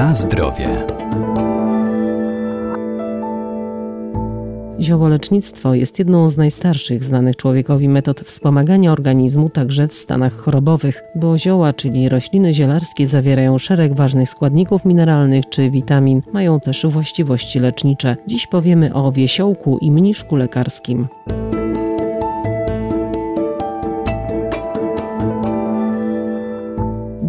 Na zdrowie. Ziołolecznictwo jest jedną z najstarszych znanych człowiekowi metod wspomagania organizmu także w stanach chorobowych, bo zioła, czyli rośliny zielarskie zawierają szereg ważnych składników mineralnych czy witamin, mają też właściwości lecznicze. Dziś powiemy o wiesiołku i mniszku lekarskim.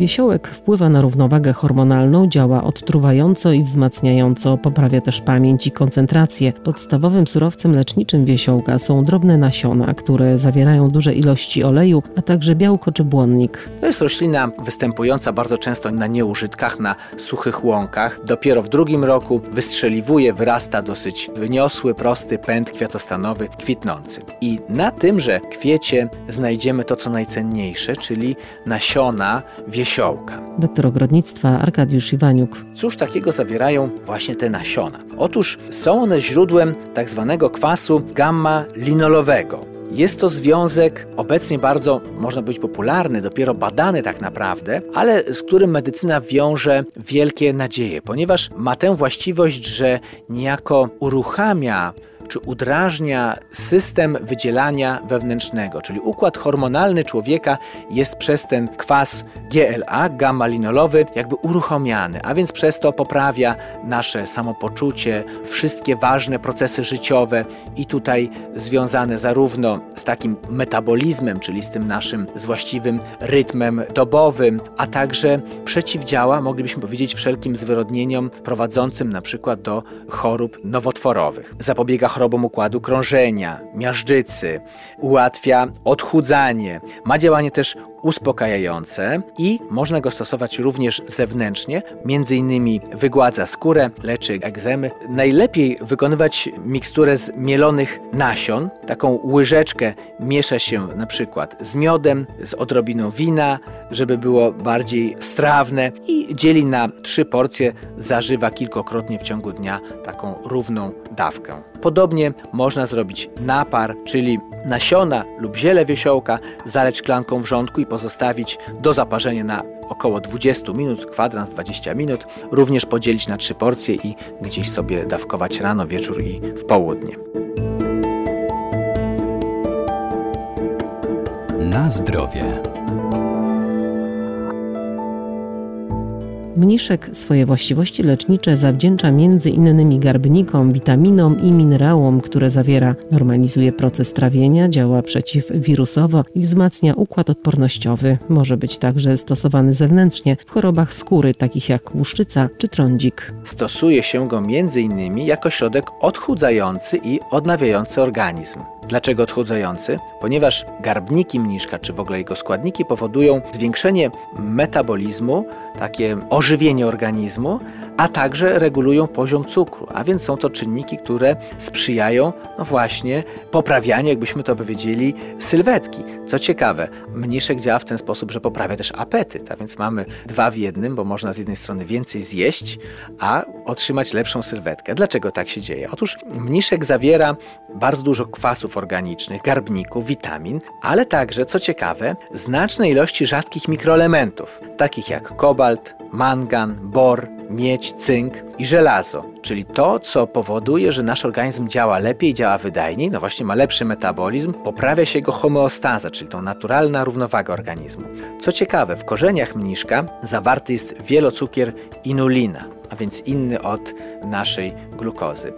Wiesiołek wpływa na równowagę hormonalną, działa odtruwająco i wzmacniająco, poprawia też pamięć i koncentrację. Podstawowym surowcem leczniczym wiesiołka są drobne nasiona, które zawierają duże ilości oleju, a także białko czy błonnik. To jest roślina występująca bardzo często na nieużytkach, na suchych łąkach. Dopiero w drugim roku wystrzeliwuje, wyrasta dosyć wyniosły, prosty pęd kwiatostanowy, kwitnący. I na tymże kwiecie znajdziemy to, co najcenniejsze, czyli nasiona wiesiołka wiesiołka. Doktor ogrodnictwa Arkadiusz Iwaniuk. Cóż takiego zawierają właśnie te nasiona? Otóż są one źródłem tak zwanego kwasu gamma-linolowego. Jest to związek obecnie bardzo, można być popularny, dopiero badany tak naprawdę, ale z którym medycyna wiąże wielkie nadzieje, ponieważ ma tę właściwość, że niejako uruchamia czy udrażnia system wydzielania wewnętrznego, czyli układ hormonalny człowieka jest przez ten kwas GLA, gamma-linolowy, jakby uruchomiany, a więc przez to poprawia nasze samopoczucie, wszystkie ważne procesy życiowe i tutaj związane zarówno z takim metabolizmem, czyli z tym naszym z właściwym rytmem dobowym, a także przeciwdziała, moglibyśmy powiedzieć, wszelkim zwyrodnieniom prowadzącym na przykład do chorób nowotworowych. Zapobiega chorobom układu krążenia, miażdżycy, ułatwia odchudzanie. Ma działanie też uspokajające i można go stosować również zewnętrznie, między innymi wygładza skórę, leczy egzemy. Najlepiej wykonywać miksturę z mielonych nasion. Taką łyżeczkę miesza się na przykład z miodem, z odrobiną wina, żeby było bardziej strawne i dzieli na trzy porcje, zażywa kilkokrotnie w ciągu dnia taką równą dawkę. Podobnie można zrobić napar, czyli nasiona lub ziele wiesiołka, zaleć szklanką wrzątku i pozostawić do zaparzenia na około 20 minut, kwadrans 20 minut, również podzielić na trzy porcje i gdzieś sobie dawkować rano, wieczór i w południe. Na zdrowie. Mniszek swoje właściwości lecznicze zawdzięcza między innymi garbnikom, witaminom i minerałom, które zawiera. Normalizuje proces trawienia, działa przeciwwirusowo i wzmacnia układ odpornościowy. Może być także stosowany zewnętrznie w chorobach skóry, takich jak łuszczyca czy trądzik. Stosuje się go między innymi jako środek odchudzający i odnawiający organizm. Dlaczego odchudzający? Ponieważ garbniki mniszka, czy w ogóle jego składniki powodują zwiększenie metabolizmu, takie ożywienie organizmu, a także regulują poziom cukru, a więc są to czynniki, które sprzyjają, no właśnie, poprawianiu, jakbyśmy to powiedzieli, sylwetki. Co ciekawe, mniszek działa w ten sposób, że poprawia też apetyt, a więc mamy dwa w jednym, bo można z jednej strony więcej zjeść, a otrzymać lepszą sylwetkę. Dlaczego tak się dzieje? Otóż mniszek zawiera bardzo dużo kwasów organicznych, garbników, witamin, ale także, co ciekawe, znaczne ilości rzadkich mikroelementów, takich jak kobalt, mangan, bor, miedź, cynk i żelazo, czyli to, co powoduje, że nasz organizm działa lepiej, działa wydajniej, no właśnie ma lepszy metabolizm, poprawia się jego homeostaza, czyli tą naturalna równowaga organizmu. Co ciekawe, w korzeniach mniszka zawarty jest wielocukier inulina a więc inny od naszej glukozy.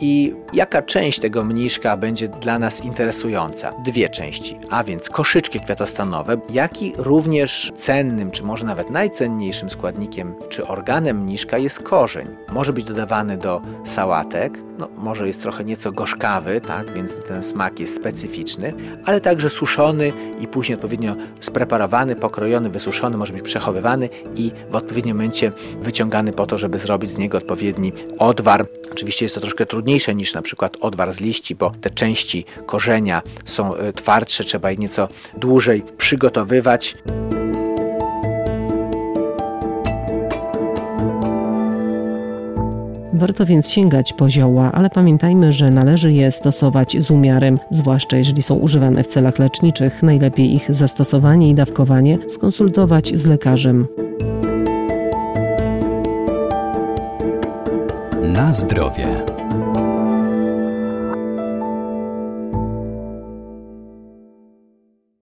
I jaka część tego mniszka będzie dla nas interesująca? Dwie części, a więc koszyczki kwiatostanowe, jak i również cennym, czy może nawet najcenniejszym składnikiem, czy organem mniszka jest korzeń. Może być dodawany do sałatek, no, może jest trochę nieco gorzkawy, tak, więc ten smak jest specyficzny, ale także suszony i później odpowiednio spreparowany, pokrojony, wysuszony, może być przechowywany i w odpowiednim momencie wyciągany po to, żeby zrobić z niego odpowiedni odwar. Oczywiście jest to troszkę trudniejsze niż na przykład odwar z liści, bo te części korzenia są e, twardsze, trzeba je nieco dłużej przygotowywać. Warto więc sięgać po zioła, ale pamiętajmy, że należy je stosować z umiarem, zwłaszcza jeżeli są używane w celach leczniczych. Najlepiej ich zastosowanie i dawkowanie skonsultować z lekarzem. Na zdrowie.